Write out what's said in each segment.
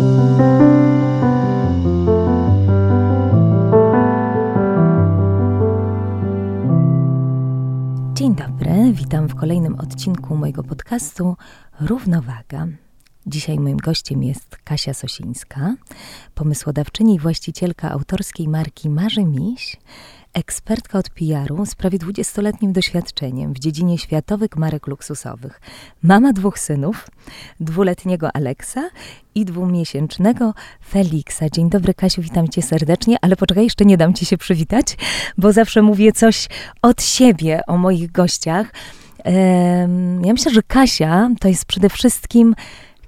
Dzień dobry, witam w kolejnym odcinku mojego podcastu Równowaga. Dzisiaj moim gościem jest Kasia Sosińska, pomysłodawczyni i właścicielka autorskiej marki Marzy Miś, ekspertka od PR-u z prawie 20-letnim doświadczeniem w dziedzinie światowych marek luksusowych. Mama dwóch synów, dwuletniego Aleksa i dwumiesięcznego Feliksa. Dzień dobry Kasiu, witam cię serdecznie, ale poczekaj, jeszcze nie dam ci się przywitać, bo zawsze mówię coś od siebie o moich gościach. Ja myślę, że Kasia to jest przede wszystkim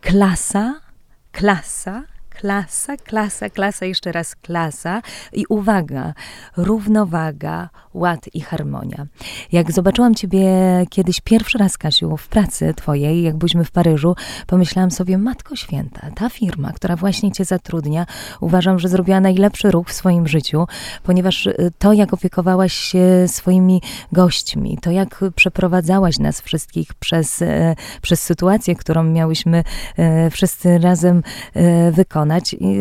klasa, klasa, klasa, klasa, klasa, jeszcze raz klasa i uwaga, równowaga, ład i harmonia. Jak zobaczyłam ciebie kiedyś pierwszy raz, Kasiu, w pracy twojej, jak byliśmy w Paryżu, pomyślałam sobie, Matko Święta, ta firma, która właśnie cię zatrudnia, uważam, że zrobiła najlepszy ruch w swoim życiu, ponieważ y, to, jak opiekowałaś się swoimi gośćmi, to, jak przeprowadzałaś nas wszystkich przez, y, przez sytuację, którą miałyśmy y, wszyscy razem wykonać,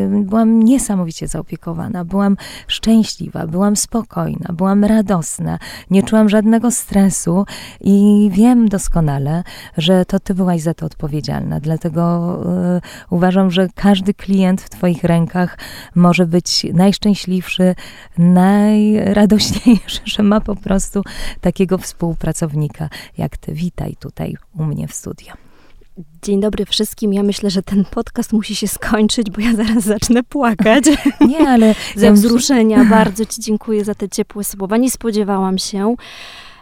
Byłam niesamowicie zaopiekowana, byłam szczęśliwa, byłam spokojna, byłam radosna, nie czułam żadnego stresu i wiem doskonale, że to ty byłaś za to odpowiedzialna. Dlatego y, uważam, że każdy klient w twoich rękach może być najszczęśliwszy, najradośniejszy, że ma po prostu takiego współpracownika jak ty. Witaj tutaj u mnie w studio. Dzień dobry wszystkim. Ja myślę, że ten podcast musi się skończyć, bo ja zaraz zacznę płakać. Nie, ale ze wzruszenia. Bardzo Ci dziękuję za te ciepłe słowa. Nie spodziewałam się.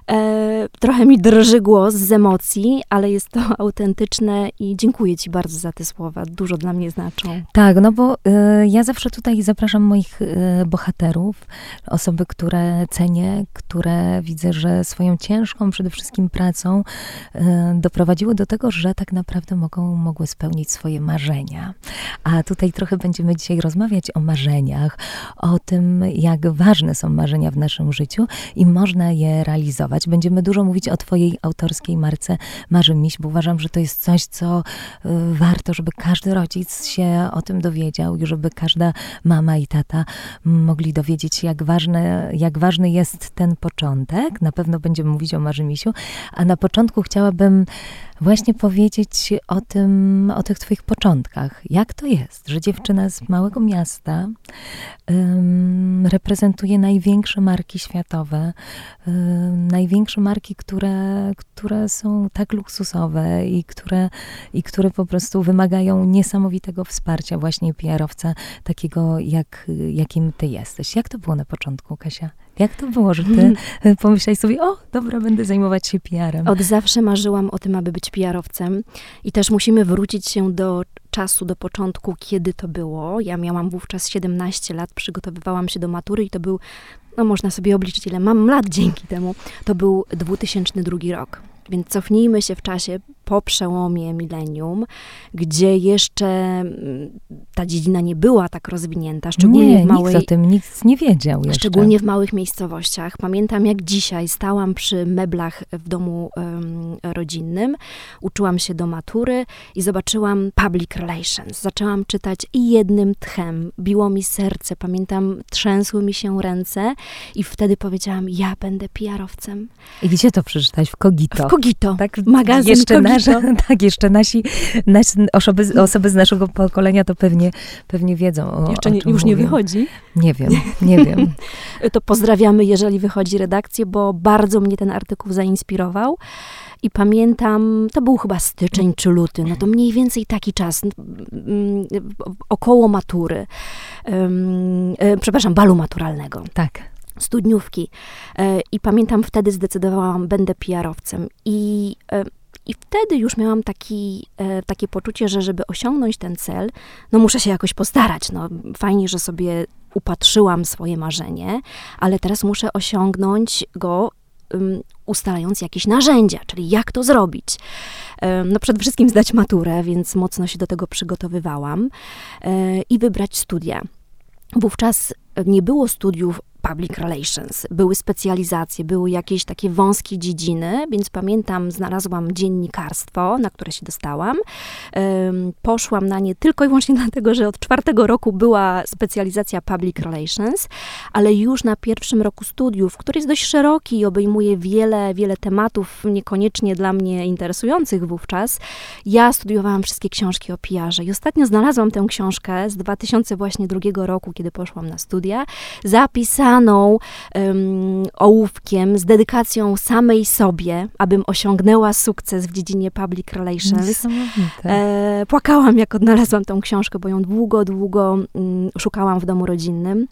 E, trochę mi drży głos z emocji, ale jest to autentyczne i dziękuję Ci bardzo za te słowa. Dużo dla mnie znaczą. Tak, no bo y, ja zawsze tutaj zapraszam moich y, bohaterów, osoby, które cenię, które widzę, że swoją ciężką przede wszystkim pracą y, doprowadziły do tego, że tak naprawdę mogą, mogły spełnić swoje marzenia. A tutaj trochę będziemy dzisiaj rozmawiać o marzeniach, o tym, jak ważne są marzenia w naszym życiu i można je realizować. Będziemy dużo mówić o Twojej autorskiej marce Marzy Miś, bo uważam, że to jest coś, co y, warto, żeby każdy rodzic się o tym dowiedział i żeby każda mama i tata mogli dowiedzieć się, jak, ważne, jak ważny jest ten początek. Na pewno będziemy mówić o Marzy Misiu, a na początku chciałabym właśnie powiedzieć o tym, o tych twoich początkach. Jak to jest, że dziewczyna z małego miasta um, reprezentuje największe marki światowe, um, największe marki, które, które są tak luksusowe i które, i które po prostu wymagają niesamowitego wsparcia właśnie PR-owca, takiego jak, jakim ty jesteś. Jak to było na początku, Kasia? Jak to było, że ty pomyślałeś sobie, o, dobra, będę zajmować się PR-em? Od zawsze marzyłam o tym, aby być PR-owcem i też musimy wrócić się do czasu, do początku, kiedy to było. Ja miałam wówczas 17 lat, przygotowywałam się do matury i to był, no można sobie obliczyć, ile mam lat dzięki temu. To był 2002 rok. Więc cofnijmy się w czasie po przełomie milenium, gdzie jeszcze mm, ta dziedzina nie była tak rozwinięta, szczególnie nie, w małej... Nikt o tym nic nie wiedział jeszcze. Szczególnie w małych miejscowościach. Pamiętam jak dzisiaj stałam przy meblach w domu um, rodzinnym, uczyłam się do matury i zobaczyłam public relations. Zaczęłam czytać i jednym tchem. Biło mi serce, pamiętam, trzęsły mi się ręce i wtedy powiedziałam, ja będę PR-owcem. I gdzie to przeczytać? W Kogito. W Kogito, tak, magazyn jeszcze Kogito. tak, jeszcze nasi, nasi osoby, osoby z naszego pokolenia to pewnie, pewnie wiedzą o, Jeszcze nie, o już mówię. nie wychodzi? Nie wiem, nie wiem. to pozdrawiamy, jeżeli wychodzi redakcję, bo bardzo mnie ten artykuł zainspirował. I pamiętam, to był chyba styczeń czy luty, no to mniej więcej taki czas, około matury, um, przepraszam, balu maturalnego. Tak studniówki. E, I pamiętam, wtedy zdecydowałam, będę PR-owcem. I i wtedy już miałam taki, e, takie poczucie, że żeby osiągnąć ten cel, no muszę się jakoś postarać. No, fajnie, że sobie upatrzyłam swoje marzenie, ale teraz muszę osiągnąć go ustalając jakieś narzędzia, czyli jak to zrobić. No przede wszystkim zdać maturę, więc mocno się do tego przygotowywałam e, i wybrać studia. Wówczas nie było studiów public relations. Były specjalizacje, były jakieś takie wąskie dziedziny, więc pamiętam, znalazłam dziennikarstwo, na które się dostałam. Poszłam na nie tylko i wyłącznie dlatego, że od czwartego roku była specjalizacja public relations, ale już na pierwszym roku studiów, który jest dość szeroki i obejmuje wiele, wiele tematów, niekoniecznie dla mnie interesujących wówczas, ja studiowałam wszystkie książki o PR-ze i ostatnio znalazłam tę książkę z 2002 roku, kiedy poszłam na studia, zapisałam napisaną um, ołówkiem z dedykacją samej sobie, abym osiągnęła sukces w dziedzinie public relations. E, płakałam, jak odnalazłam tą książkę, bo ją długo, długo um, szukałam w domu rodzinnym.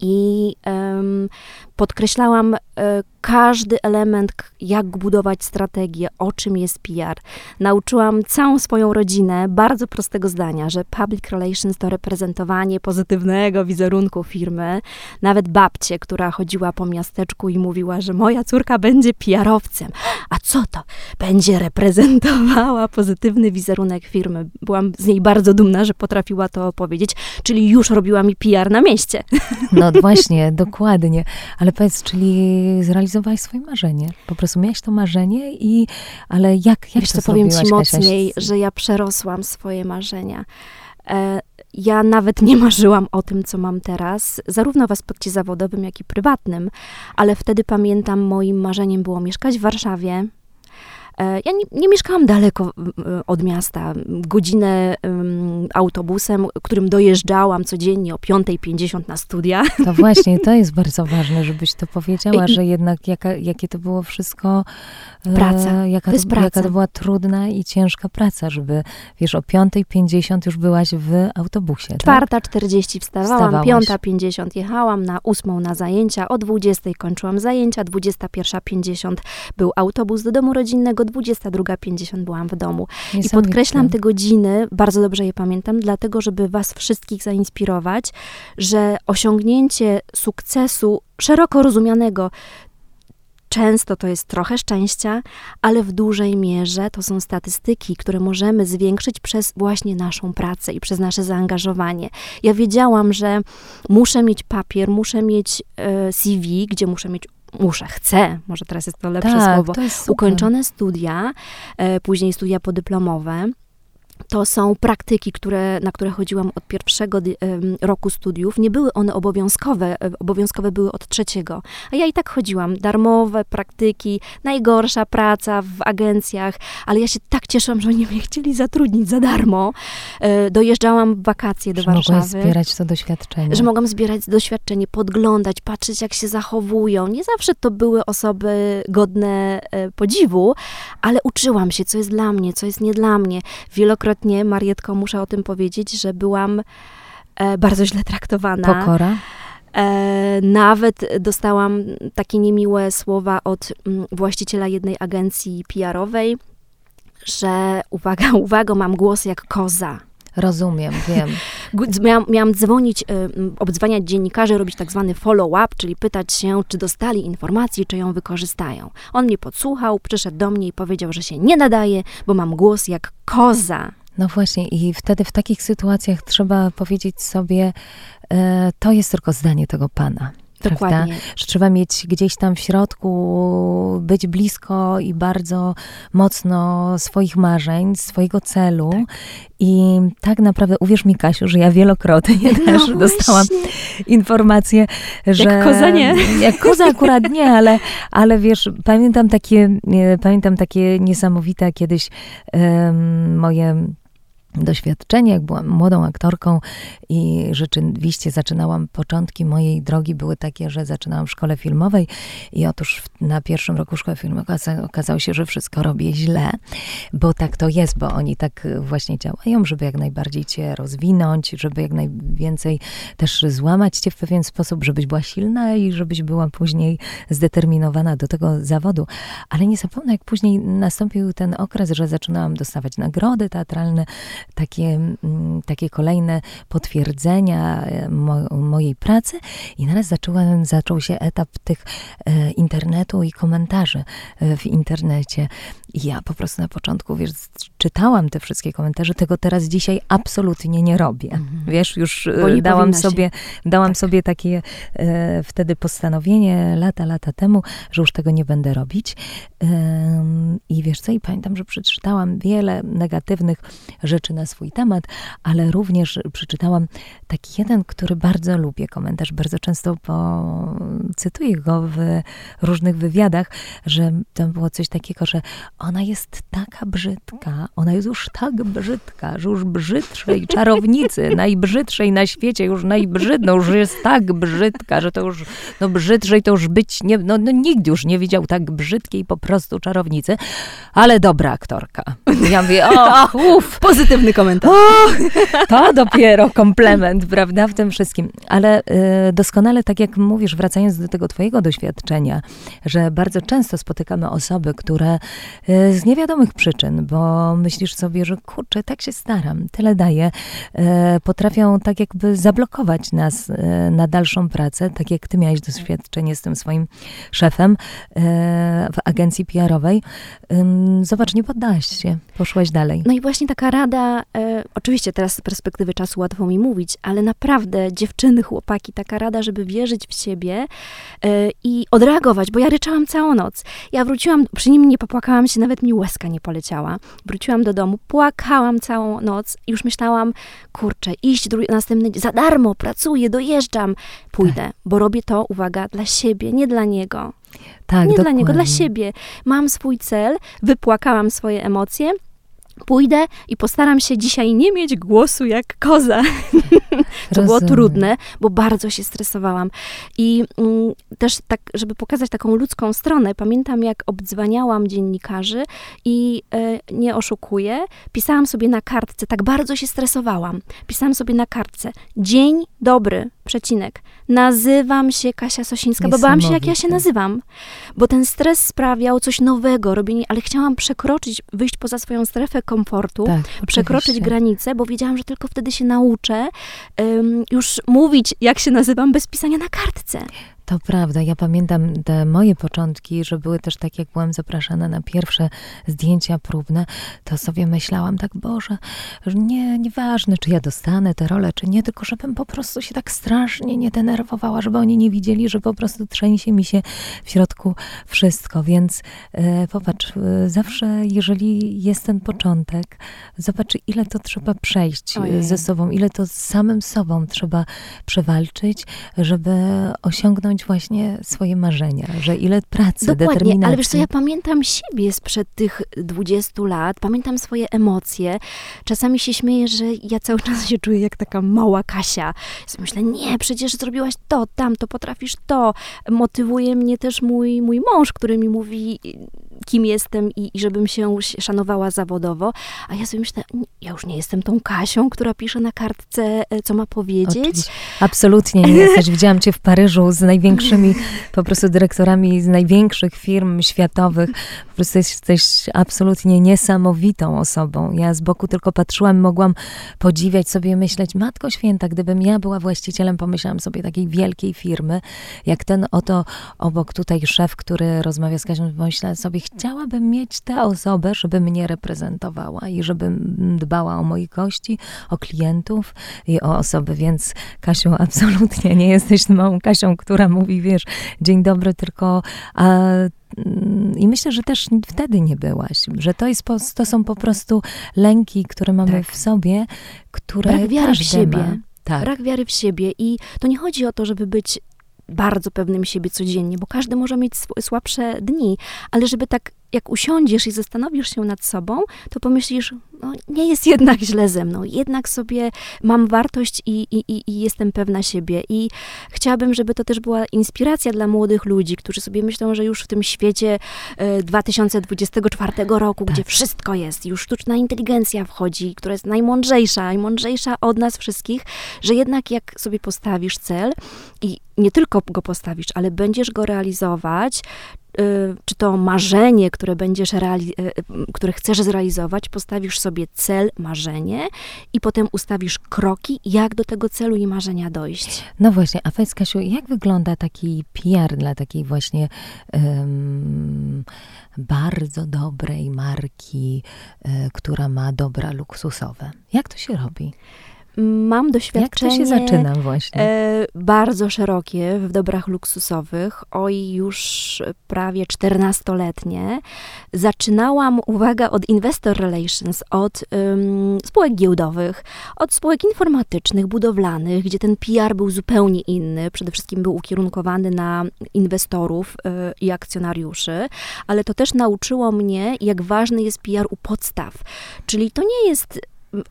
I um, podkreślałam e, każdy element, jak budować strategię, o czym jest PR. Nauczyłam całą swoją rodzinę bardzo prostego zdania, że public relations to reprezentowanie pozytywnego wizerunku firmy. Nawet babcie, która chodziła po miasteczku i mówiła, że moja córka będzie PR-owcem. A co to? Będzie reprezentowała pozytywny wizerunek firmy. Byłam z niej bardzo dumna, że potrafiła to opowiedzieć, czyli już robiła mi PR na mieście. No właśnie, dokładnie. Ale powiedz, czyli zrealizowałaś swoje marzenie. Po prostu miałaś to marzenie i, ale jak, jak Wiesz, to powiem ci mocniej, że ja przerosłam swoje marzenia. E, ja nawet nie marzyłam o tym, co mam teraz, zarówno w aspekcie zawodowym, jak i prywatnym, ale wtedy pamiętam, moim marzeniem było mieszkać w Warszawie, ja nie, nie, mieszkałam daleko od miasta. Godzinę autobusem, którym dojeżdżałam codziennie o 5.50 na studia. To właśnie, to jest bardzo ważne, żebyś to powiedziała, że jednak jaka, jakie to było wszystko... E, praca. Jaka to, to praca. jaka to była trudna i ciężka praca, żeby, wiesz, o 5.50 już byłaś w autobusie, Czwarta tak? 40 wstawałam, 5.50 jechałam, na 8 na zajęcia, o 20 kończyłam zajęcia, 21.50 był autobus do domu rodzinnego, 22.50 byłam w domu. I podkreślam te godziny, bardzo dobrze je pamiętam, dlatego, żeby was wszystkich zainspirować, że osiągnięcie sukcesu szeroko rozumianego Często to jest trochę szczęścia, ale w dużej mierze to są statystyki, które możemy zwiększyć przez właśnie naszą pracę i przez nasze zaangażowanie. Ja wiedziałam, że muszę mieć papier, muszę mieć e, CV, gdzie muszę mieć muszę, chcę, może teraz jest to lepsze tak, słowo, to ukończone studia, e, później studia podyplomowe, to są praktyki, które, na które chodziłam od pierwszego roku studiów. Nie były one obowiązkowe, e, obowiązkowe były od trzeciego. A ja i tak chodziłam. Darmowe praktyki, najgorsza praca w agencjach, ale ja się tak cieszyłam, że oni mnie chcieli zatrudnić za darmo. E, dojeżdżałam w wakacje do że Warszawy. Że zbierać to doświadczenie. Że mogłam zbierać doświadczenie, podglądać, patrzeć jak się zachowują. Nie zawsze to były osoby godne e, podziwu, ale uczyłam się, co jest dla mnie, co jest nie dla mnie. Wielokrotnie wielokrotnie, Marietko, muszę o tym powiedzieć, że byłam e, bardzo źle traktowana. Pokora? E, nawet dostałam takie niemiłe słowa od m, mm, właściciela jednej agencji PR-owej, że uwaga, uwaga, mam głos jak koza. Rozumiem, wiem. Miałam, miałam dzwonić, y, obdzwaniać dziennikarzy, robić tak zwany follow-up, czyli pytać się, czy dostali informację, czy ją wykorzystają. On mnie podsłuchał, przyszedł do mnie i powiedział, że się nie nadaje, bo mam głos jak koza. No właśnie, i wtedy w takich sytuacjach trzeba powiedzieć sobie, e, to jest tylko zdanie tego pana. Dokładnie. Prawda? Że trzeba mieć gdzieś tam w środku, być blisko i bardzo mocno swoich marzeń, swojego celu. Tak. I tak naprawdę, uwierz mi, Kasiu, że ja wielokrotnie no też właśnie. dostałam informacje, że... Jak koza nie. Jak koza akurat nie, ale, ale wiesz, pamiętam takie, pamiętam takie niesamowite kiedyś um, moje doświadczenie, jak byłam młodą aktorką i rzeczywiście zaczynałam, początki mojej drogi były takie, że zaczynałam w szkole filmowej i otóż na pierwszym roku szkoły filmowej okazało się, że wszystko robię źle, bo tak to jest, bo oni tak właśnie działają, żeby jak najbardziej cię rozwinąć, żeby jak najwięcej też złamać cię w pewien sposób, żebyś była silna i żebyś była później zdeterminowana do tego zawodu. Ale nie zapomnę, jak później nastąpił ten okres, że zaczynałam dostawać nagrody teatralne, takie, mm, takie kolejne potwierdzenia mo, mojej pracy i naraz zacząłem, zaczął się etap tych e, internetu i komentarzy e, w internecie. I ja po prostu na początku, wiesz, czytałam te wszystkie komentarze, tego teraz dzisiaj absolutnie nie robię. Mhm. Wiesz, już e, dałam sobie, dałam tak. sobie takie e, wtedy postanowienie lata, lata temu, że już tego nie będę robić. E, I wiesz co, i pamiętam, że przeczytałam wiele negatywnych rzeczy na swój temat, ale również przeczytałam taki jeden, który bardzo lubię, komentarz, bardzo często po, cytuję go w różnych wywiadach, że tam było coś takiego, że ona jest taka brzydka, ona jest już tak brzydka, że już brzydszej czarownicy, najbrzydszej na świecie, już najbrzydną, już jest tak brzydka, że to już, no brzydszej to już być, nie, no, no nikt już nie widział tak brzydkiej po prostu czarownicy, ale dobra aktorka. Ja mówię, o, uff. Pozytywny komentarz. O, to dopiero komplement, prawda, w tym wszystkim. Ale y, doskonale, tak jak mówisz, wracając do tego twojego doświadczenia, że bardzo często spotykamy osoby, które y, z niewiadomych przyczyn, bo myślisz sobie, że kurczę, tak się staram, tyle daję, y, potrafią tak jakby zablokować nas y, na dalszą pracę, tak jak ty miałeś doświadczenie z tym swoim szefem y, w agencji PR-owej. Zobacz, nie poddałaś się, poszłaś dalej. No i właśnie taka rada, e, oczywiście teraz z perspektywy czasu łatwo mi mówić, ale naprawdę dziewczyny, chłopaki, taka rada, żeby wierzyć w siebie e, i odreagować, bo ja ryczałam całą noc. Ja wróciłam, przy nim nie popłakałam się, nawet mi łezka nie poleciała. Wróciłam do domu, płakałam całą noc i już myślałam, kurczę, iść drugi, następny dzień, za darmo, pracuję, dojeżdżam, pójdę, tak. bo robię to, uwaga, dla siebie, nie dla niego. Tak, nie dokładnie. dla niego, dla siebie. Mam swój cel, wypłakałam swoje emocje, pójdę i postaram się dzisiaj nie mieć głosu jak koza. to było trudne, bo bardzo się stresowałam. I mm, też tak, żeby pokazać taką ludzką stronę, pamiętam jak obdzwaniałam dziennikarzy i e, nie oszukuję, pisałam sobie na kartce, tak bardzo się stresowałam, pisałam sobie na kartce, dzień dobry, przecinek, nazywam się Kasia Sosińska, bo bałam się jak ja się nazywam, bo ten stres sprawiał coś nowego, robienie, ale chciałam przekroczyć, wyjść poza swoją strefę komfortu, tak, przekroczyć granice, bo wiedziałam, że tylko wtedy się nauczę um, już mówić, jak się nazywam, bez pisania na kartce. To prawda. Ja pamiętam te moje początki, że były też tak, jak byłam zapraszana na pierwsze zdjęcia próbne, to sobie myślałam tak, Boże, że nie, nieważne, czy ja dostanę tę rolę, czy nie, tylko żebym po prostu się tak strasznie nie denerwowała, żeby oni nie widzieli, że po prostu trzęsie mi się w środku wszystko. Więc e, popatrz, e, zawsze jeżeli jest ten początek, zobacz, ile to trzeba przejść Ojej. ze sobą, ile to z samym sobą trzeba przewalczyć, żeby osiągnąć spełnić właśnie swoje marzenia, że ile pracy, Dokładnie, determinacji. ale wiesz co, ja pamiętam siebie sprzed tych 20 lat, pamiętam swoje emocje. Czasami się śmieję, że ja cały czas się czuję jak taka mała Kasia. Myślę, nie, przecież zrobiłaś to, tamto, potrafisz to. Motywuje mnie też mój, mój mąż, który mi mówi, kim jestem i, i żebym się szanowała zawodowo. A ja sobie myślę, ja już nie jestem tą Kasią, która pisze na kartce, e, co ma powiedzieć. Oczywiście. Absolutnie nie jesteś. Widziałam cię w Paryżu z największymi po prostu dyrektorami z największych firm światowych. Po prostu jesteś absolutnie niesamowitą osobą. Ja z boku tylko patrzyłam, mogłam podziwiać sobie, myśleć, Matko Święta, gdybym ja była właścicielem, pomyślałam sobie, takiej wielkiej firmy, jak ten oto obok tutaj szef, który rozmawia z Kasią, pomyślałam sobie, chciałabym mieć tę osobę, żeby mnie reprezentowała i żeby dbała o moich gości, o klientów i o osoby, więc Kasiu, absolutnie nie jesteś małą Kasią, która mówi, wiesz, dzień dobry, tylko a, mm, i myślę, że też wtedy nie byłaś, że to, jest, to są po prostu lęki, które mamy tak. w sobie, które Brak wiary w siebie. Ma. Tak. Brak wiary w siebie i to nie chodzi o to, żeby być bardzo pewnym siebie codziennie, bo każdy może mieć słabsze dni, ale żeby tak jak usiądziesz i zastanowisz się nad sobą, to pomyślisz, no, nie jest jednak źle ze mną, jednak sobie mam wartość i, i, i jestem pewna siebie. I chciałabym, żeby to też była inspiracja dla młodych ludzi, którzy sobie myślą, że już w tym świecie 2024 e, roku, tak. gdzie wszystko jest, już sztuczna inteligencja wchodzi, która jest najmądrzejsza, najmądrzejsza od nas wszystkich, że jednak jak sobie postawisz cel i nie tylko go postawisz, ale będziesz go realizować, czy to marzenie, które będziesz reali- które chcesz zrealizować, postawisz sobie cel, marzenie i potem ustawisz kroki, jak do tego celu i marzenia dojść. No właśnie, a powiedz Kasiu, jak wygląda taki PR dla takiej właśnie um, bardzo dobrej marki, y, która ma dobra luksusowe? Jak to się robi? Mam doświadczenie. Jak to się zaczyna właśnie? E, bardzo szerokie w dobrach luksusowych, oj już prawie 14-letnie. Zaczynałam, uwaga, od investor relations, od um, spółek giełdowych, od spółek informatycznych, budowlanych, gdzie ten PR był zupełnie inny. Przede wszystkim był ukierunkowany na inwestorów y, i akcjonariuszy, ale to też nauczyło mnie, jak ważny jest PR u podstaw. Czyli to nie jest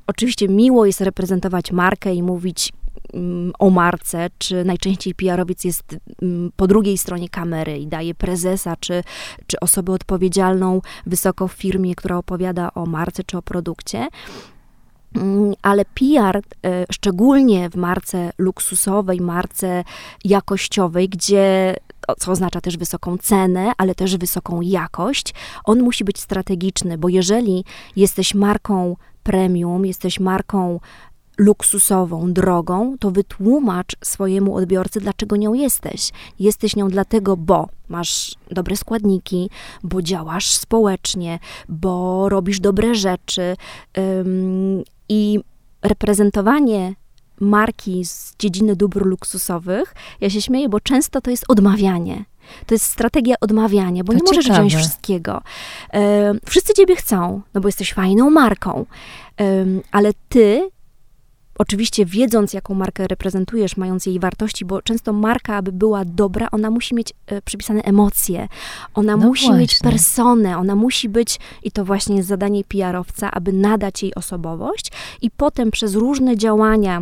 oczywiście miło jest reprezentować markę i mówić mm, o marce, czy najczęściej PR-owiec jest mm, po drugiej stronie kamery i daje prezesa, czy, czy osobę odpowiedzialną wysoko w firmie, która opowiada o marce czy o produkcie. Mm, ale PR, e, szczególnie w marce luksusowej, marce jakościowej, gdzie co oznacza też wysoką cenę, ale też wysoką jakość, on musi być strategiczny, bo jeżeli jesteś marką premium, jesteś marką luksusową, drogą, to wytłumacz swojemu odbiorcy, dlaczego nią jesteś. Jesteś nią dlatego, bo masz dobre składniki, bo działasz społecznie, bo robisz dobre rzeczy. Ym, I reprezentowanie marki z dziedziny dóbr luksusowych, ja się śmieję, bo często to jest odmawianie. To jest strategia odmawiania, bo to nie możesz ciekawe. wziąć wszystkiego. E, wszyscy ciebie chcą, no bo jesteś fajną marką, e, ale ty Oczywiście wiedząc, jaką markę reprezentujesz, mając jej wartości, bo często marka, aby była dobra, ona musi mieć e, przypisane emocje, ona no musi właśnie. mieć personę, ona musi być, i to właśnie jest zadanie PR-owca, aby nadać jej osobowość i potem przez różne działania,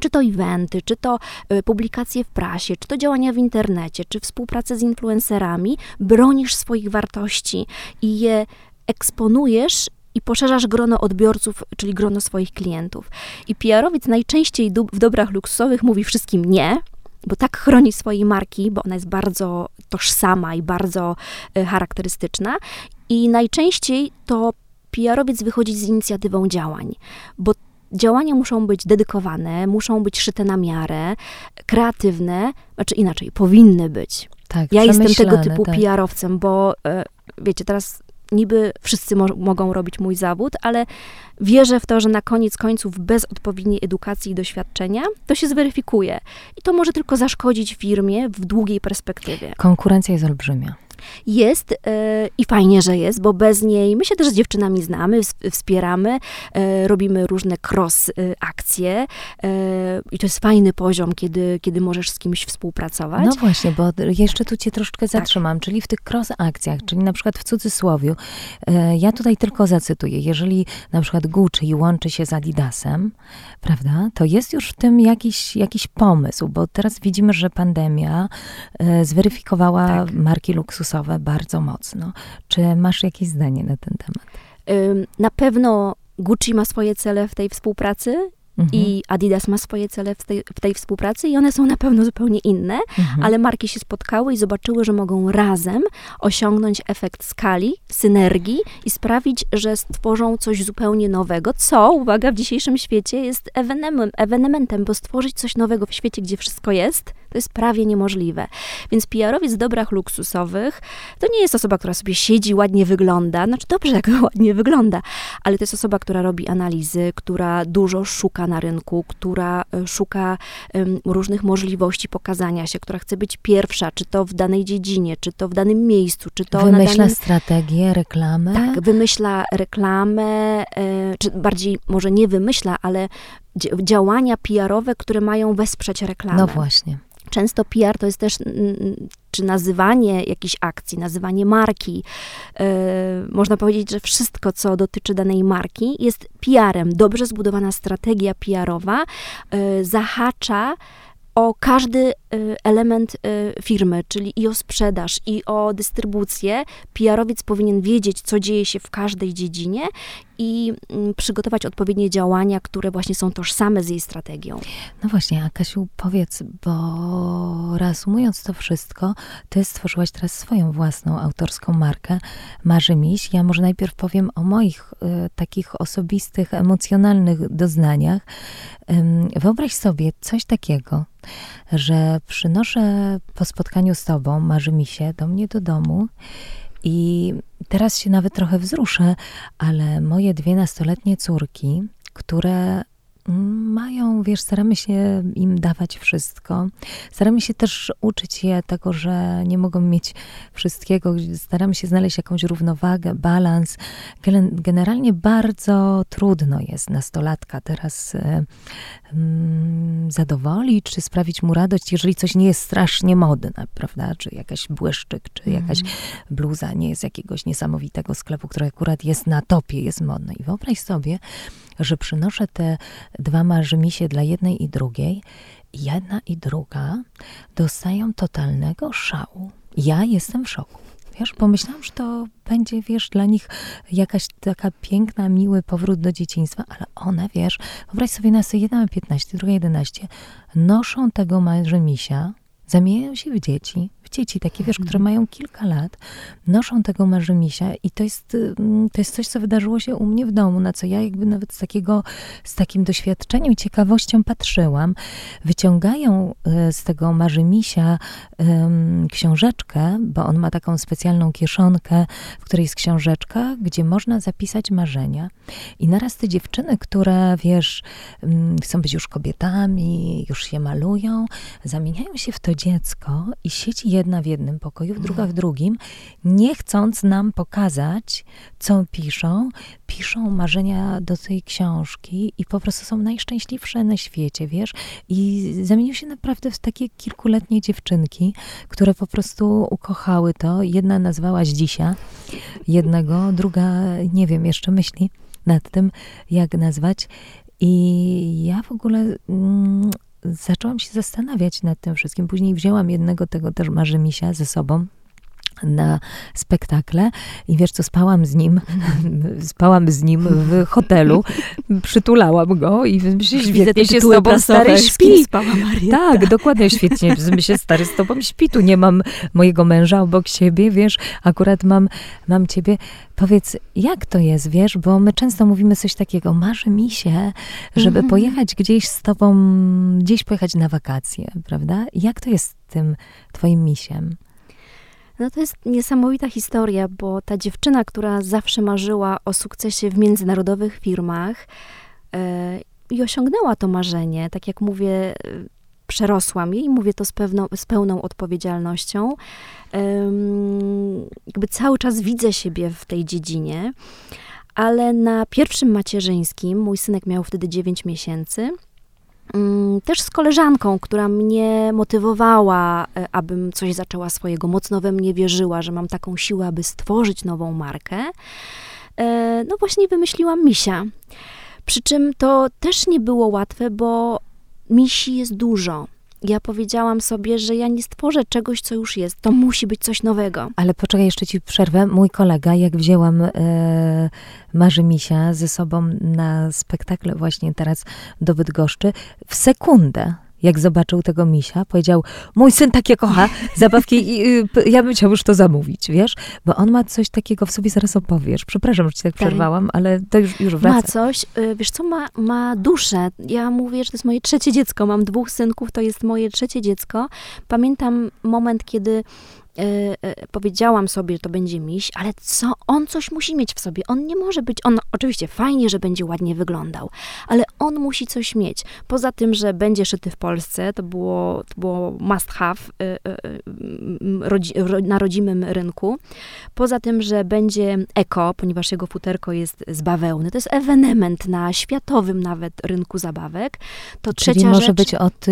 czy to eventy, czy to y, publikacje w prasie, czy to działania w internecie, czy współpracę z influencerami, bronisz swoich wartości i je eksponujesz i poszerzasz grono odbiorców, czyli grono swoich klientów. I PR-owiec najczęściej w dobrach luksusowych mówi wszystkim nie, bo tak chroni swojej marki, bo ona jest bardzo tożsama i bardzo y, charakterystyczna. I najczęściej to PR-owiec wychodzi z inicjatywą działań, bo działania muszą być dedykowane, muszą być szyte na miarę, kreatywne, znaczy inaczej, powinny być. Tak, ja jestem tego typu tak. PR-owcem, bo e, wiecie, teraz niby wszyscy mo mogą robić mój zawód, ale wierzę w to, że na koniec końców bez odpowiedniej edukacji i doświadczenia to się zweryfikuje. I to może tylko zaszkodzić firmie w długiej perspektywie. Konkurencja jest olbrzymia. Jest yy, i fajnie, że jest, bo bez niej my się też z dziewczynami znamy, wspieramy, yy, robimy różne cross yy, akcje i to jest fajny poziom, kiedy, kiedy możesz z kimś współpracować. No właśnie, bo jeszcze tu cię troszeczkę tak. zatrzymam, tak. czyli w tych cross akcjach, czyli na przykład w cudzysłowiu, ja tutaj tylko zacytuję, jeżeli na przykład Gucci łączy się z Adidasem, prawda, to jest już w tym jakiś, jakiś pomysł, bo teraz widzimy, że pandemia zweryfikowała tak. marki luksusowe bardzo mocno. Czy masz jakieś zdanie na ten temat? Na pewno Gucci ma swoje cele w tej współpracy Mhm. I Adidas ma swoje cele w tej, w tej, współpracy i one są na pewno zupełnie inne, mhm. ale marki się spotkały i zobaczyły, że mogą razem osiągnąć efekt skali, synergii i sprawić, że stworzą coś zupełnie nowego, co, uwaga, w dzisiejszym świecie jest ewenementem, ewenementem bo stworzyć coś nowego w świecie, gdzie wszystko jest, to jest prawie niemożliwe. Więc PR-owiec dobrach luksusowych to nie jest osoba, która sobie siedzi, ładnie wygląda, znaczy dobrze, jak ładnie wygląda, ale to jest osoba, która robi analizy, która dużo szuka na rynku, która e, szuka różnych możliwości pokazania się, która chce być pierwsza, czy to w danej dziedzinie, czy to w danym miejscu, czy to Wymyśla danym... strategię, reklamę? Tak, wymyśla reklamę, e, czy bardziej może nie wymyśla, ale działania PR-owe, które mają wesprzeć reklamę. No właśnie. Często PR to jest też czy nazywanie jakiejś akcji, nazywanie marki. Yy, można powiedzieć, że wszystko, co dotyczy danej marki, jest PR-em. Dobrze zbudowana strategia PR-owa yy, zahacza o każdy y, element firmy, czyli i o sprzedaż, i o dystrybucję. PR-owiec powinien wiedzieć, co dzieje się w każdej dziedzinie i mm, przygotować odpowiednie działania, które właśnie są tożsame z jej strategią. No właśnie, a Kasiu, powiedz, bo reasumując to wszystko, ty stworzyłaś teraz swoją własną autorską markę Marzy Miś. Ja może najpierw powiem o moich y, takich osobistych, emocjonalnych doznaniach. Ym, wyobraź sobie coś takiego, że przynoszę po spotkaniu z tobą, Marzy mi się, do mnie do domu i teraz się nawet trochę wzruszę, ale moje dwie nastoletnie córki, które mają, wiesz, staramy się im dawać wszystko. Staramy się też uczyć je tego, że nie mogą mieć wszystkiego. Staramy się znaleźć jakąś równowagę, balans. Generalnie bardzo trudno jest nastolatka teraz um, zadowolić, czy sprawić mu radość, jeżeli coś nie jest strasznie modne, prawda? Czy jakaś błyszczyk, czy jakaś mm. bluza nie jest jakiegoś niesamowitego sklepu, który akurat jest na topie, jest modny. I wyobraź sobie, że przynoszę te dwa marzymisie dla jednej i drugiej, jedna i druga dostają totalnego szału. Ja jestem w szoku. Wiesz, pomyślałam, że to będzie, wiesz, dla nich jakaś taka piękna, miły powrót do dzieciństwa, ale one, wiesz, wyobraź sobie nas, jedna ma 15, druga 11, noszą tego marzymisia, zamieniają się w dzieci, dzieci, takie wiesz, które mhm. mają kilka lat, noszą tego marzymisia i to jest, mm, to jest coś, co wydarzyło się u mnie w domu, na co ja jakby nawet z takiego, z takim doświadczeniem i ciekawością patrzyłam. Wyciągają e, z tego marzymisia um, książeczkę, bo on ma taką specjalną kieszonkę, w której jest książeczka, gdzie można zapisać marzenia. I naraz te dziewczyny, które, wiesz, um, chcą być już kobietami, już się malują, zamieniają się w to dziecko i sieci je jedna w jednym pokoju, druga w drugim, nie chcąc nam pokazać, co piszą, piszą marzenia do tej książki i po prostu są najszczęśliwsze na świecie, wiesz? I zamieniły się naprawdę w takie kilkuletnie dziewczynki, które po prostu ukochały to. Jedna nazwała Zdzisia jednego, druga, nie wiem, jeszcze myśli nad tym, jak nazwać. I ja w ogóle mm, zaczęłam się zastanawiać nad tym wszystkim. Później wzięłam jednego tego też marzymisia ze sobą na spektakle i wiesz co, spałam z nim, spałam z nim w hotelu, przytulałam go i myślę, świetnie się z tobą stary śpi. Tak, dokładnie, świetnie, myślę, stary z tobą śpi, tu nie mam mojego męża obok siebie, wiesz, akurat mam, mam ciebie. Powiedz, jak to jest, wiesz, bo my często mówimy coś takiego, marzy mi się, żeby mm -hmm. pojechać gdzieś z tobą, gdzieś pojechać na wakacje, prawda? Jak to jest z tym twoim misiem? No to jest niesamowita historia, bo ta dziewczyna, która zawsze marzyła o sukcesie w międzynarodowych firmach yy, i osiągnęła to marzenie, tak jak mówię, yy, przerosłam jej, mówię to z, pewną, z pełną odpowiedzialnością. Yy, jakby cały czas widzę siebie w tej dziedzinie, ale na pierwszym macierzyńskim, mój synek miał wtedy 9 miesięcy, też z koleżanką, która mnie motywowała, e, abym coś zaczęła swojego, mocno we mnie wierzyła, że mam taką siłę, aby stworzyć nową markę. E, no właśnie wymyśliłam misia. Przy czym to też nie było łatwe, bo misi jest dużo ja powiedziałam sobie, że ja nie stworzę czegoś, co już jest. To musi być coś nowego. Ale poczekaj, jeszcze ci przerwę. Mój kolega, jak wzięłam e, Marzy Misia ze sobą na spektakle właśnie teraz do Bydgoszczy, w sekundę jak zobaczył tego misia, powiedział, mój syn takie kocha zabawki i y, ja bym chciał już to zamówić, wiesz? Bo on ma coś takiego w sobie, zaraz opowiesz. Przepraszam, że ci tak, tak przerwałam, ale to już, już wraca. Ma coś, y, wiesz co, ma, ma duszę. Ja mówię, że to jest moje trzecie dziecko. Mam dwóch synków, to jest moje trzecie dziecko. Pamiętam moment, kiedy E, powiedziałam sobie, że to będzie miś, ale co, on coś musi mieć w sobie. On nie może być, on oczywiście fajnie, że będzie ładnie wyglądał, ale on musi coś mieć. Poza tym, że będzie szyty w Polsce, to było, to było must have e, na rodzimym rynku. Poza tym, że będzie eko, ponieważ jego futerko jest z bawełny. To jest ewenement na światowym nawet rynku zabawek. To Czyli trzecia może rzecz, być od,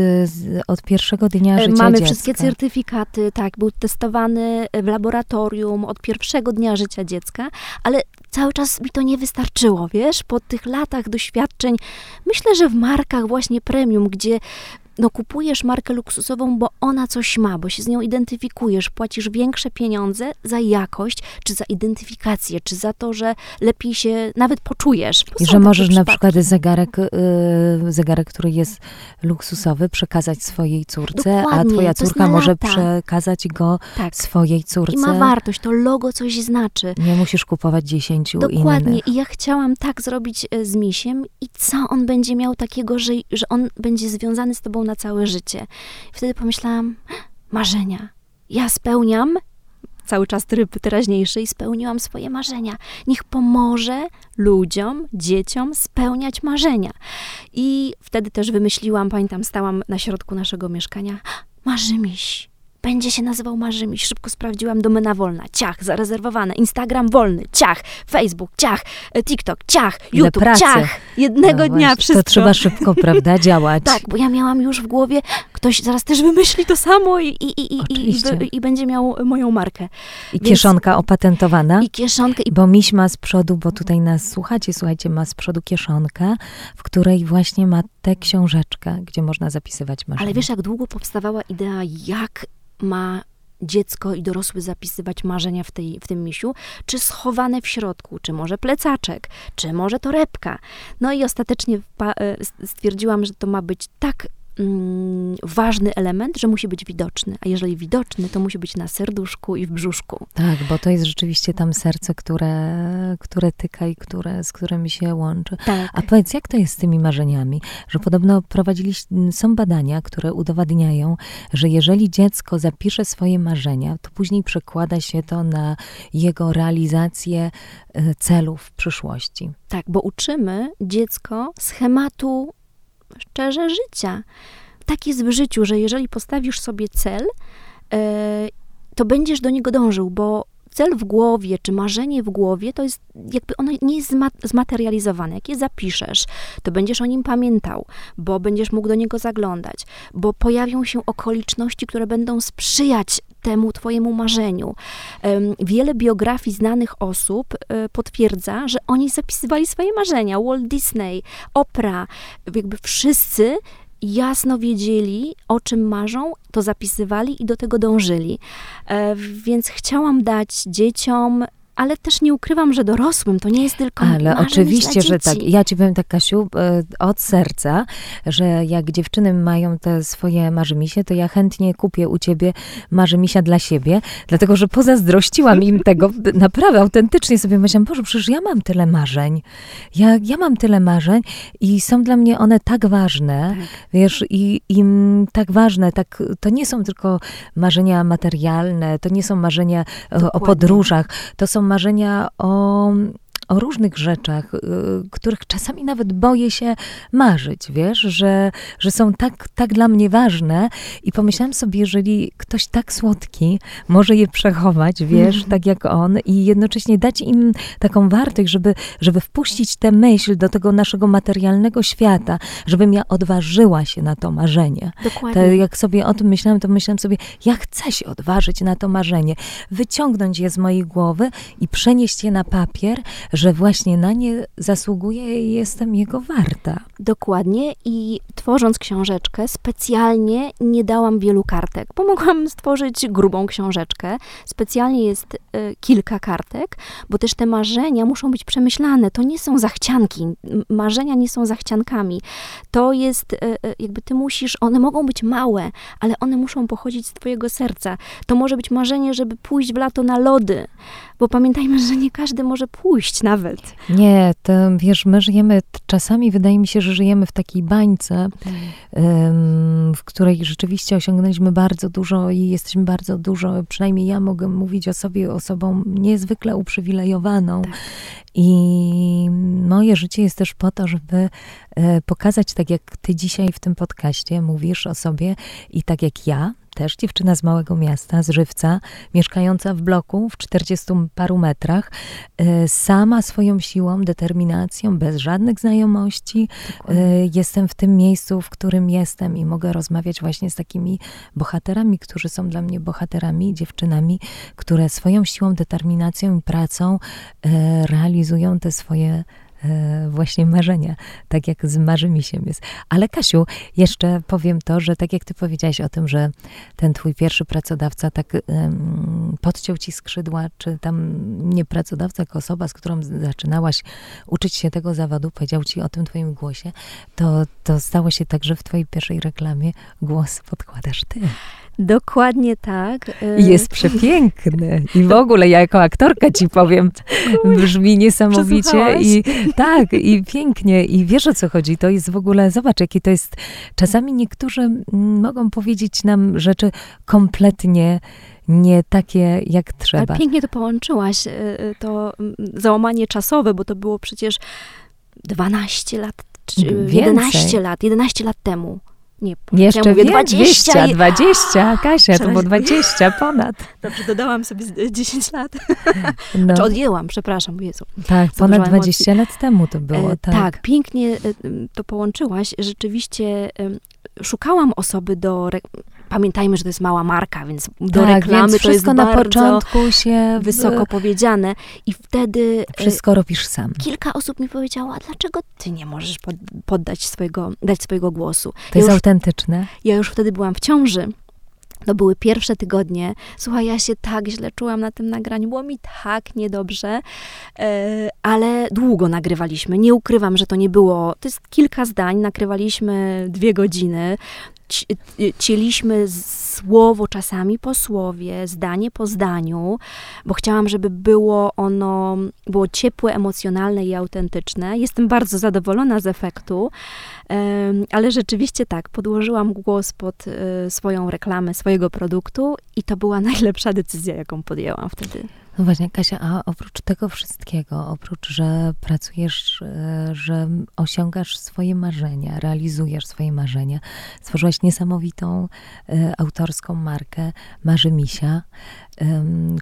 od pierwszego dnia życia Mamy dziecka. wszystkie certyfikaty, tak, był testowany testowany w laboratorium od pierwszego dnia życia dziecka, ale cały czas mi to nie wystarczyło, wiesz, po tych latach doświadczeń. Myślę, że w markach właśnie premium, gdzie no, kupujesz markę luksusową, bo ona coś ma, bo się z nią identyfikujesz, płacisz większe pieniądze za jakość, czy za identyfikację, czy za to, że lepiej się nawet poczujesz. I że możesz na przykład zegarek, yy, zegarek, który jest luksusowy, przekazać swojej córce, Dokładnie, a twoja córka może przekazać go Tak. swojej córce. I ma wartość, to logo coś znaczy. Nie musisz kupować dziesięciu Dokładnie. innych. I ja chciałam tak zrobić e, z misiem i co on będzie miał takiego, że, że on będzie związany z tobą na całe życie. I wtedy pomyślałam, marzenia. Ja spełniam cały czas tryb teraźniejszy i spełniłam swoje marzenia. Niech pomoże ludziom, dzieciom spełniać marzenia. I wtedy też wymyśliłam, pamiętam, stałam na środku naszego mieszkania, marzymiś. Będzie się nazywał Marzymiś. Szybko sprawdziłam, domena wolna, ciach, zarezerwowane, Instagram wolny, ciach, Facebook, ciach, e, TikTok, ciach, YouTube, ciach. Jednego No dnia właśnie, wszystko. To trzeba szybko, prawda, działać. Tak, bo ja miałam już w głowie, ktoś zaraz też wymyśli to samo i, i, i, i, i, i będzie miał moją markę. I Więc- kieszonka opatentowana. I kieszonkę, i Bo miś ma z przodu, bo tutaj nas słuchacie, słuchajcie, ma z przodu kieszonkę, w której właśnie ma tę książeczkę, gdzie można zapisywać marzenia. Ale wiesz, jak długo powstawała idea, jak ma dziecko i dorosły zapisywać marzenia w, tej, w tym misiu? Czy schowane w środku? Czy może plecaczek? Czy może torebka? No i ostatecznie e, stwierdziłam, że to ma być tak mm, ważny element, że musi być widoczny. A jeżeli widoczny, to musi być na serduszku i w brzuszku. Tak, bo to jest rzeczywiście tam serce, które, które tyka i które, z którymi się łączy. Tak. A powiedz, jak to jest z tymi marzeniami? Że podobno prowadziliście, są badania, które udowadniają, że jeżeli dziecko zapisze swoje marzenia, to później przekłada się to na jego realizację e, celów w przyszłości. Tak, bo uczymy dziecko schematu szczerze życia. Tak jest w życiu, że jeżeli postawisz sobie cel, e, to będziesz do niego dążył, bo cel w głowie, czy marzenie w głowie, to jest jakby ono nie jest zma- zmaterializowane. Jak je zapiszesz, to będziesz o nim pamiętał, bo będziesz mógł do niego zaglądać, bo pojawią się okoliczności, które będą sprzyjać temu twojemu marzeniu. Wiele biografii znanych osób e, potwierdza, że oni zapisywali swoje marzenia. Walt Disney, Oprah, jakby wszyscy jasno wiedzieli, o czym marzą, to zapisywali i do tego dążyli. E, Więc chciałam dać dzieciom, ale też nie ukrywam, że dorosłym to nie jest tylko Ale oczywiście, że tak. Ja ci powiem tak, Kasiu, e, od serca, że jak dziewczyny mają te swoje marzymisie, to ja chętnie kupię u ciebie marzymisia dla siebie, dlatego, że pozazdrościłam im tego. Naprawdę, autentycznie sobie myślałam, Boże, przecież ja mam tyle marzeń. Ja, ja mam tyle marzeń i są dla mnie one tak ważne, Tak. wiesz, i, i mm, tak ważne, tak, to nie są tylko marzenia materialne, to nie są marzenia e, o Dokładnie. podróżach, to są marzenia o, o różnych rzeczach, y, których czasami nawet boję się marzyć, wiesz, że, że są tak, tak dla mnie ważne i pomyślałam sobie, jeżeli ktoś tak słodki może je przechować, wiesz, Mhm. tak jak on i jednocześnie dać im taką wartość, żeby, żeby wpuścić tę myśl do tego naszego materialnego świata, żebym ja odważyła się na to marzenie. Dokładnie. To jak sobie o tym myślałam, to myślałam sobie, ja chcę się odważyć na to marzenie, wyciągnąć je z mojej głowy i przenieść je na papier, że właśnie na nie zasługuję i jestem jego warta. Dokładnie i tworząc książeczkę specjalnie nie dałam wielu kartek, bo mogłam stworzyć grubą książeczkę. Specjalnie jest e, kilka kartek, bo też te marzenia muszą być przemyślane. To nie są zachcianki. Marzenia nie są zachciankami. To jest e, e, jakby ty musisz, one mogą być małe, ale one muszą pochodzić z twojego serca. To może być marzenie, żeby pójść w lato na lody, bo pamiętajmy, że nie każdy może pójść nawet. Nie, to wiesz, my żyjemy, czasami wydaje mi się, że żyjemy w takiej bańce, em, w której rzeczywiście osiągnęliśmy bardzo dużo i jesteśmy bardzo dużo, przynajmniej ja mogę mówić o sobie osobą niezwykle uprzywilejowaną. Tak. I moje życie jest też po to, żeby e, pokazać, tak jak ty dzisiaj w tym podcaście mówisz o sobie i tak jak ja, też dziewczyna z małego miasta, z Żywca, mieszkająca w bloku w 40 paru metrach, e, sama swoją siłą, determinacją, bez żadnych znajomości, e, jestem w tym miejscu, w którym jestem i mogę rozmawiać właśnie z takimi bohaterami, którzy są dla mnie bohaterami, dziewczynami, które swoją siłą, determinacją i pracą e, realizują te swoje właśnie marzenia, tak jak z Marzymisiem jest. Ale Kasiu, jeszcze powiem to, że tak jak ty powiedziałaś o tym, że ten twój pierwszy pracodawca tak um, podciął ci skrzydła, czy tam nie pracodawca, tylko osoba, z którą zaczynałaś uczyć się tego zawodu, powiedział ci o tym twoim głosie, to, to stało się tak, że w twojej pierwszej reklamie głos podkładasz ty. Dokładnie tak. Y, jest przepiękny. I w ogóle ja jako aktorka ci powiem, brzmi niesamowicie i tak, i pięknie. I wiesz o co chodzi. To jest w ogóle, zobacz, jakie to jest. Czasami niektórzy mogą powiedzieć nam rzeczy kompletnie nie takie, jak trzeba. Ale pięknie to połączyłaś, y, y, to załamanie czasowe, bo to było przecież 12 lat, 11 lat, 11 lat temu. Nie, Jeszcze ja mówię 20. 20, 20, Kasia, to było 20 ponad. Dobrze, dodałam sobie 10 lat. No. Czy odjęłam, przepraszam, Jezu. Tak, ponad 20 emocji. lat temu to było, e, tak. Tak, pięknie e, to połączyłaś. Rzeczywiście e, szukałam osoby do pamiętajmy, że to jest mała marka, więc do tak, reklamy więc to jest na początku się wysoko powiedziane i wtedy wszystko robisz sam. Kilka osób mi powiedziało, a dlaczego ty nie możesz poddać swojego, dać swojego głosu? To ja jest już, autentyczne. Ja już wtedy byłam w ciąży. To były pierwsze tygodnie. Słuchaj, ja się tak źle czułam na tym nagraniu, było mi tak niedobrze, e, ale długo nagrywaliśmy. Nie ukrywam, że to nie było. To jest kilka zdań, nagrywaliśmy dwie godziny cieliśmy słowo czasami po słowie, zdanie po zdaniu, bo chciałam, żeby było ono, było ciepłe, emocjonalne i autentyczne. Jestem bardzo zadowolona z efektu, ale rzeczywiście tak, podłożyłam głos pod e, swoją reklamę, swojego produktu i to była najlepsza decyzja, jaką podjęłam wtedy. No właśnie, Kasia, a oprócz tego wszystkiego, oprócz, że pracujesz, e, że osiągasz swoje marzenia, realizujesz swoje marzenia, stworzyłaś niesamowitą e, autorską markę Marzy Misia,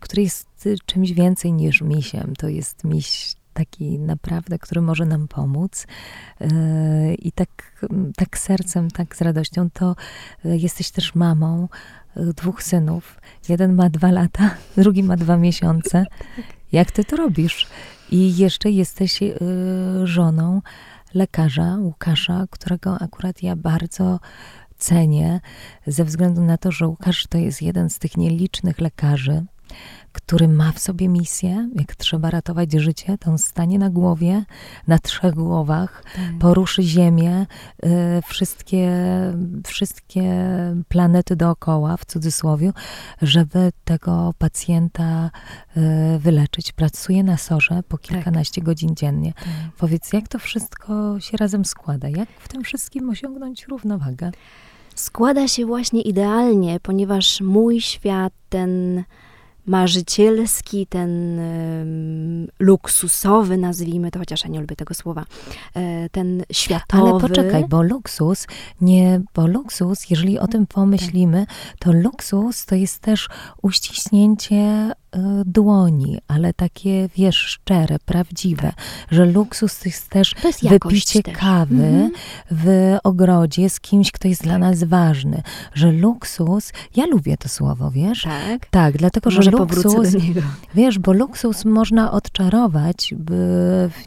który jest czymś więcej niż misiem. To jest miś taki naprawdę, który może nam pomóc. E, I tak, tak sercem, tak z radością, to jesteś też mamą dwóch synów. Jeden ma dwa lata, drugi ma dwa miesiące. Jak ty to robisz? I jeszcze jesteś y, żoną lekarza Łukasza, którego akurat ja bardzo cenię, ze względu na to, że Łukasz to jest jeden z tych nielicznych lekarzy, który ma w sobie misję, jak trzeba ratować życie, to on stanie na głowie, na trzech głowach, tak. poruszy Ziemię, y, wszystkie, wszystkie planety dookoła, w cudzysłowie, żeby tego pacjenta y, wyleczyć. Pracuje na sorze po tak. kilkanaście tak. godzin dziennie. Tak. Powiedz, jak to wszystko się razem składa? Jak w tym wszystkim osiągnąć równowagę? Składa się właśnie idealnie, ponieważ mój świat, ten marzycielski, ten luksusowy, nazwijmy to, chociaż ja nie lubię tego słowa, e, ten światowy. Ale poczekaj, bo luksus, nie, bo luksus, jeżeli o tym pomyślimy, to luksus to jest też uściśnięcie E, dłoni, ale takie, wiesz, szczere, prawdziwe, że luksus to jest też to jest wypicie też. kawy mhm. w ogrodzie z kimś, kto jest dla nas ważny, że luksus, ja lubię to słowo, wiesz? Tak. Tak, dlatego, że luksus, wiesz, bo luksus można odczarować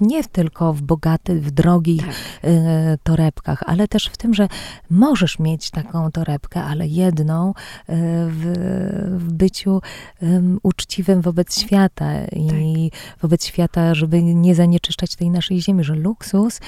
nie tylko w bogatych, w drogich tak. y, torebkach, ale też w tym, że możesz mieć taką torebkę, ale jedną y, w, w byciu y, uczciwym wobec świata i tak. wobec świata, żeby nie zanieczyszczać tej naszej ziemi, że luksus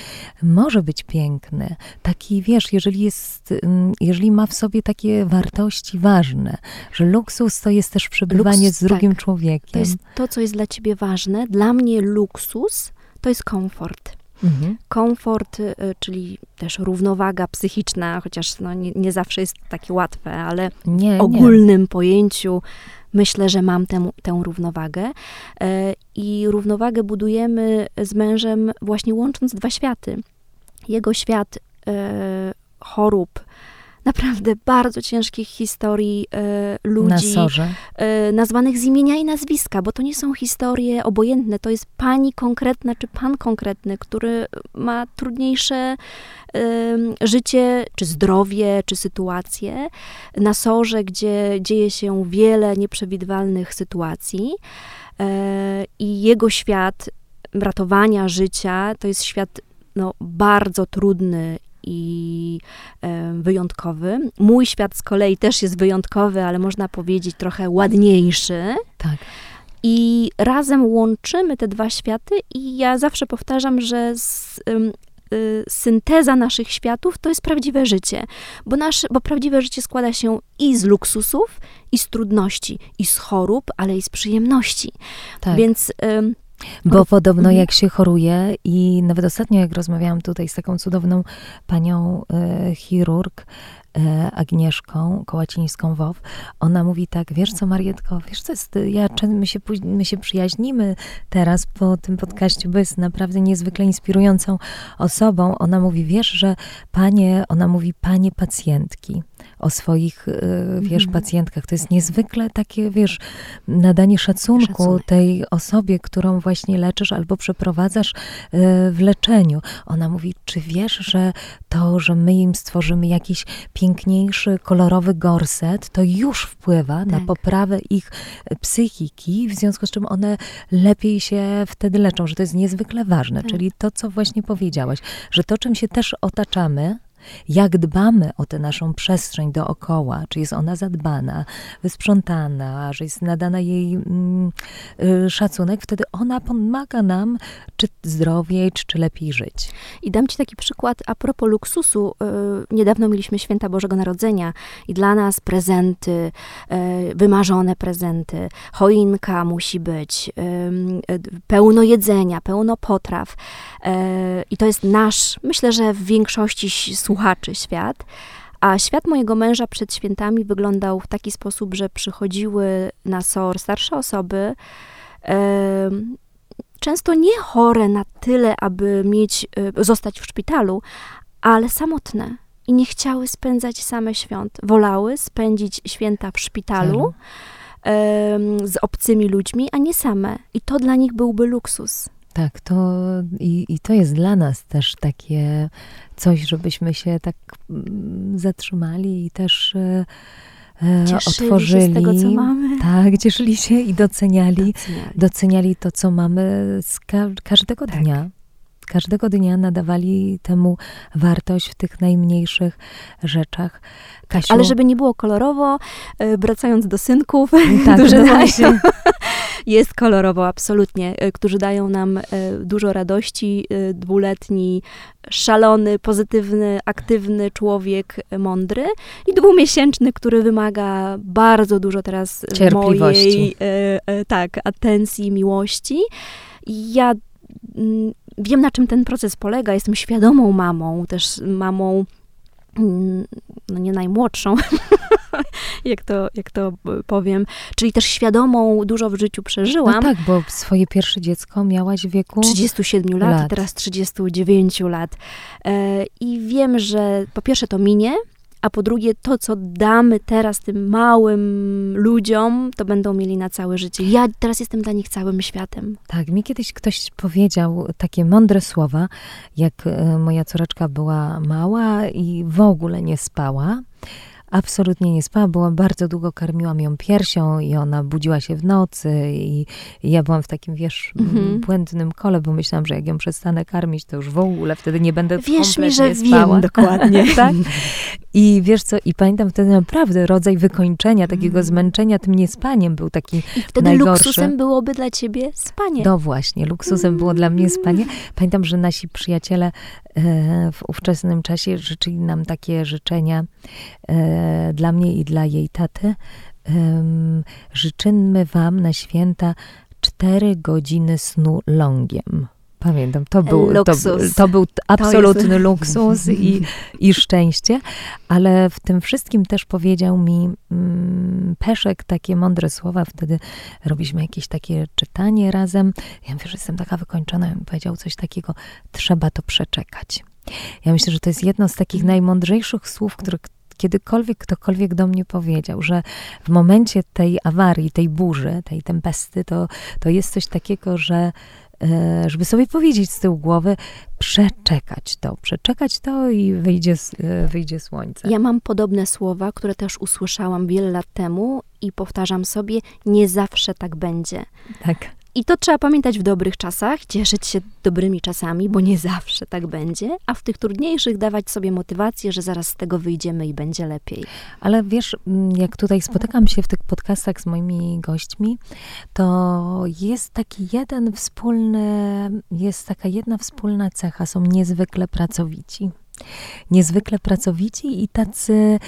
może być piękny. Taki, wiesz, jeżeli jest, jeżeli ma w sobie takie wartości ważne, że luksus to jest też przebywanie z drugim tak. człowiekiem. To jest to, co jest dla ciebie ważne. Dla mnie luksus to jest komfort. Mhm. Komfort, y, czyli też równowaga psychiczna, chociaż no nie, nie zawsze jest takie łatwe, ale w ogólnym nie. pojęciu myślę, że mam tę, tę równowagę. E, I równowagę budujemy z mężem właśnie łącząc dwa światy. Jego świat e, chorób, naprawdę bardzo ciężkich historii e, ludzi e, nazwanych z imienia i nazwiska, bo to nie są historie obojętne, to jest pani konkretna czy pan konkretny, który ma trudniejsze e, życie, czy zdrowie, czy sytuacje na sorze, gdzie dzieje się wiele nieprzewidywalnych sytuacji e, i jego świat ratowania życia. To jest świat no, bardzo trudny i e, wyjątkowy. Mój świat z kolei też jest wyjątkowy, ale można powiedzieć trochę ładniejszy. Tak. I razem łączymy te dwa światy, i ja zawsze powtarzam, że z, y, synteza naszych światów to jest prawdziwe życie. Bo, nasze, bo prawdziwe życie składa się i z luksusów, i z trudności, i z chorób, ale i z przyjemności. Tak. Więc. Y, bo podobno mhm. jak się choruje i nawet ostatnio jak rozmawiałam tutaj z taką cudowną panią e, chirurg, e, Agnieszką Kołacińską-Wow, ona mówi tak, wiesz co Marietko, wiesz co jest, ja, my się, my się przyjaźnimy teraz po tym podcaście, bo jest naprawdę niezwykle inspirującą osobą. Ona mówi, wiesz, że panie, ona mówi panie pacjentki o swoich, e, wiesz, mhm. pacjentkach. To jest niezwykle takie, wiesz, nadanie szacunku Szacunek. tej osobie, którą właśnie leczysz albo przeprowadzasz e, w leczeniu. Ona mówi, czy wiesz, że to, że my im stworzymy jakiś piękniejszy, kolorowy gorset, to już wpływa tak. na poprawę ich psychiki, w związku z czym one lepiej się wtedy leczą, że to jest niezwykle ważne. Tak. Czyli to, co właśnie powiedziałaś, że to, czym się też otaczamy, jak dbamy o tę naszą przestrzeń dookoła, czy jest ona zadbana, wysprzątana, że jest nadana jej mm, y, szacunek, wtedy ona pomaga nam, czy zdrowiej, czy, czy lepiej żyć. I dam Ci taki przykład a propos luksusu. Y, niedawno mieliśmy święta Bożego Narodzenia i dla nas prezenty, y, wymarzone prezenty, choinka musi być, pełno jedzenia, pełno potraw. I to jest nasz, myślę, że w większości słuchaczy, słuchaczy świat. A świat mojego męża przed świętami wyglądał w taki sposób, że przychodziły na SOR starsze osoby, e, często nie chore na tyle, aby mieć, e, zostać w szpitalu, ale samotne i nie chciały spędzać same świąt. Wolały spędzić święta w szpitalu e, z obcymi ludźmi, a nie same. I to dla nich byłby luksus. Tak, to i, i to jest dla nas też takie coś, żebyśmy się tak mm, zatrzymali i też e, e cieszyli otworzyli. Się z tego, co mamy. Tak, cieszyli się i doceniali, doceniali, doceniali to, co mamy z ka każdego tak. dnia. Każdego dnia nadawali temu wartość w tych najmniejszych rzeczach. Kasiu, Ale żeby nie było kolorowo, e, wracając do synków, tak, którzy dają, jest kolorowo, absolutnie, e, którzy dają nam e, dużo radości. Dwuletni, szalony, pozytywny, aktywny człowiek, mądry i dwumiesięczny, który wymaga bardzo dużo teraz mojej tak, atencji, miłości. Ja mm, wiem, na czym ten proces polega. Jestem świadomą mamą, też mamą no nie najmłodszą, jak, to, jak to powiem, czyli też świadomą dużo w życiu przeżyłam. No tak, bo swoje pierwsze dziecko miałaś w wieku 37 lat, lat. teraz 39 lat. E, I wiem, że po pierwsze to minie, a po drugie to, co damy teraz tym małym ludziom, to będą mieli na całe życie. Ja teraz jestem dla nich całym światem. Tak, mi kiedyś ktoś powiedział takie mądre słowa, jak e, moja córeczka była mała i w ogóle nie spała absolutnie nie spała. Byłam bardzo długo, karmiłam ją piersią i ona budziła się w nocy i, i ja byłam w takim, wiesz, mhm. błędnym kole, bo myślałam, że jak ją przestanę karmić, to już w ogóle wtedy nie będę Wiesz mi, że spała. wiem dokładnie. tak? I wiesz co, i pamiętam wtedy naprawdę rodzaj wykończenia, takiego mm. zmęczenia tym niespaniem był taki I wtedy najgorszy. luksusem byłoby dla ciebie spanie. No właśnie, luksusem mm. było dla mnie spanie. Pamiętam, że nasi przyjaciele e, w ówczesnym czasie życzyli nam takie życzenia e, dla mnie i dla jej taty. życzymy wam na święta cztery godziny snu longiem. Pamiętam, to był, to, to, był absolutny to luksus i, i szczęście, ale w tym wszystkim też powiedział mi mm, Peszek takie mądre słowa. Wtedy robiliśmy jakieś takie czytanie razem. Ja mówię, że jestem taka wykończona. On powiedział coś takiego, trzeba to przeczekać. Ja myślę, że to jest jedno z takich najmądrzejszych słów, które kiedykolwiek ktokolwiek do mnie powiedział, że w momencie tej awarii, tej burzy, tej tempesty, to, to jest coś takiego, że żeby sobie powiedzieć z tyłu głowy, przeczekać to, przeczekać to i wyjdzie, e, wyjdzie słońce. Ja mam podobne słowa, które też usłyszałam wiele lat temu i powtarzam sobie, nie zawsze tak będzie. Tak. I to trzeba pamiętać w dobrych czasach, cieszyć się dobrymi czasami, bo nie zawsze tak będzie, a w tych trudniejszych dawać sobie motywację, że zaraz z tego wyjdziemy i będzie lepiej. Ale wiesz, mm, jak tutaj spotykam się w tych podcastach z moimi gośćmi, to jest taki jeden wspólny, jest taka jedna wspólna cecha, są niezwykle pracowici niezwykle pracowici i tacy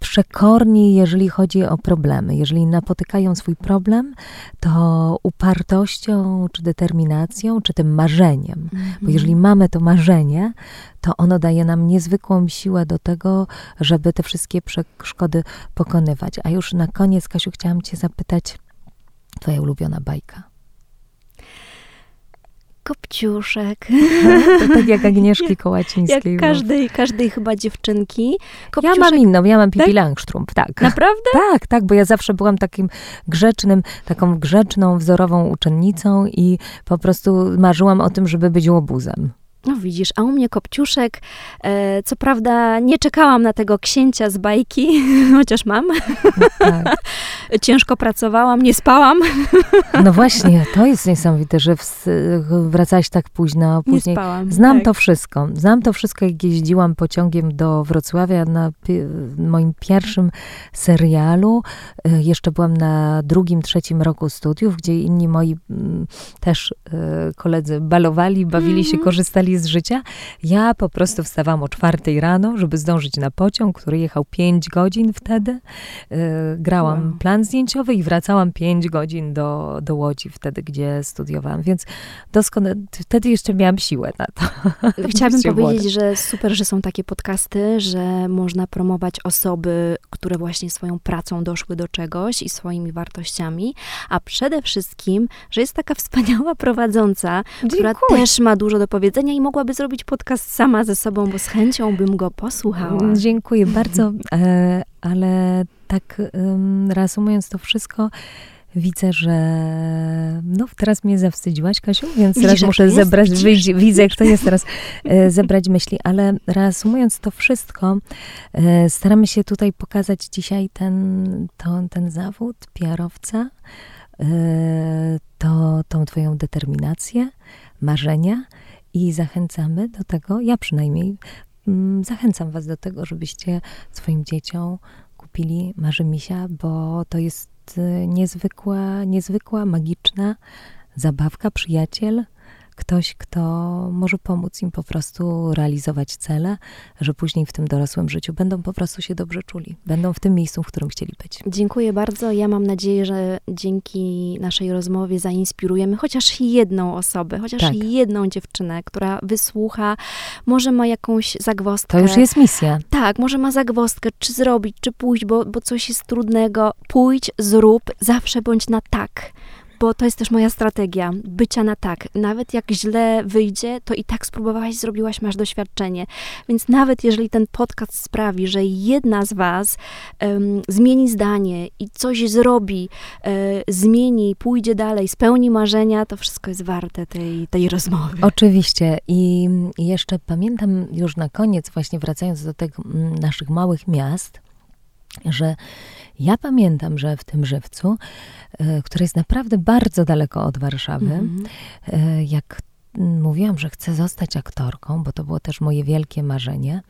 przekorni, jeżeli chodzi o problemy. Jeżeli napotykają swój problem, to upartością, czy determinacją, czy tym marzeniem. Bo mhm. jeżeli mamy to marzenie, to ono daje nam niezwykłą siłę do tego, żeby te wszystkie przeszkody pokonywać. A już na koniec, Kasiu, chciałam Cię zapytać, Twoja ulubiona bajka. Kopciuszek. To tak jak Agnieszki Kołacińskiej. Jak każdej, każdej chyba dziewczynki. Kopciuszek. Ja mam inną, ja mam Pipi tak? Langstrumpf, tak. Naprawdę? Tak, tak, bo ja zawsze byłam takim grzecznym, taką grzeczną, wzorową uczennicą i po prostu marzyłam o tym, żeby być łobuzem. No widzisz, a u mnie Kopciuszek, e, co prawda nie czekałam na tego księcia z bajki, chociaż mam. Tak. Ciężko pracowałam, nie spałam. No właśnie, to jest niesamowite, że wracałaś tak późno. Później. Nie spałam. Znam tak. to wszystko. Znam to wszystko, jak jeździłam pociągiem do Wrocławia na moim pierwszym serialu. E, jeszcze byłam na drugim, trzecim roku studiów, gdzie inni moi też e, koledzy balowali, bawili się, mhm. Z życia. Ja po prostu wstawałam o czwartej rano, żeby zdążyć na pociąg, który jechał pięć godzin wtedy. Yy, grałam wow. plan zdjęciowy i wracałam pięć godzin do, do Łodzi wtedy, gdzie studiowałam, więc doskonale, wtedy jeszcze miałam siłę na to. Chciałabym powiedzieć, że super, że są takie podcasty, że można promować osoby, które właśnie swoją pracą doszły do czegoś i swoimi wartościami, a przede wszystkim, że jest taka wspaniała prowadząca, Dziękuję. która też ma dużo do powiedzenia i mogłaby zrobić podcast sama ze sobą, bo z chęcią bym go posłuchała. Mm, dziękuję bardzo, e, ale tak reasumując to wszystko, widzę, że no teraz mnie zawstydziłaś, Kasiu, więc Widzisz, teraz muszę zebrać, widzisz? widzę jak to jest teraz, e, zebrać myśli, ale reasumując to wszystko, e, staramy się tutaj pokazać dzisiaj ten, to, ten zawód PR-owca, to, tą twoją determinację, marzenia, i zachęcamy do tego, ja przynajmniej mm, zachęcam Was do tego, żebyście swoim dzieciom kupili Marzymisia, bo to jest y, niezwykła, niezwykła, magiczna zabawka, przyjaciel, ktoś, kto może pomóc im po prostu realizować cele, że później w tym dorosłym życiu będą po prostu się dobrze czuli, będą w tym miejscu, w którym chcieli być. Dziękuję bardzo. Ja mam nadzieję, że dzięki naszej rozmowie zainspirujemy chociaż jedną osobę, chociaż tak. jedną dziewczynę, która wysłucha, może ma jakąś zagwozdkę. To już jest misja. Tak, może ma zagwozdkę, czy zrobić, czy pójść, bo, bo coś jest trudnego. Pójdź, zrób, zawsze bądź na tak bo to jest też moja strategia, bycia na tak. Nawet jak źle wyjdzie, to i tak spróbowałaś, zrobiłaś, masz doświadczenie. Więc nawet jeżeli ten podcast sprawi, że jedna z was um, zmieni zdanie i coś zrobi, um, zmieni, pójdzie dalej, spełni marzenia, to wszystko jest warte tej, tej rozmowy. Oczywiście. I jeszcze pamiętam już na koniec, właśnie wracając do tych naszych małych miast, że ja pamiętam, że w tym żywcu, e, który jest naprawdę bardzo daleko od Warszawy, mm -hmm. jak mówiłam, że chcę zostać aktorką, bo to było też moje wielkie marzenie,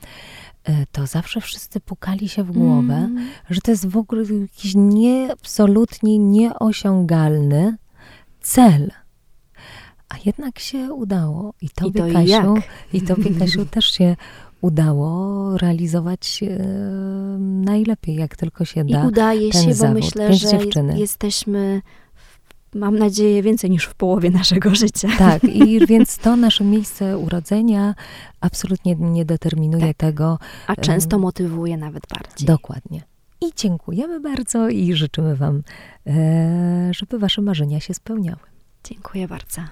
e, to zawsze wszyscy pukali się w głowę, mm. że to jest w ogóle jakiś nie, absolutnie nieosiągalny cel. A jednak się udało. I tobie, I to Kasiu, jak? i tobie, Kasiu, też się udało realizować e, najlepiej, jak tylko się da. I udaje się, zawód. bo myślę, że dziewczyny. jesteśmy mam nadzieję, więcej niż w połowie naszego życia. Tak, i więc to nasze miejsce urodzenia absolutnie nie determinuje tak. tego. A często um, motywuje nawet bardziej. Dokładnie. I dziękujemy bardzo i życzymy Wam, e, żeby Wasze marzenia się spełniały. Dziękuję bardzo.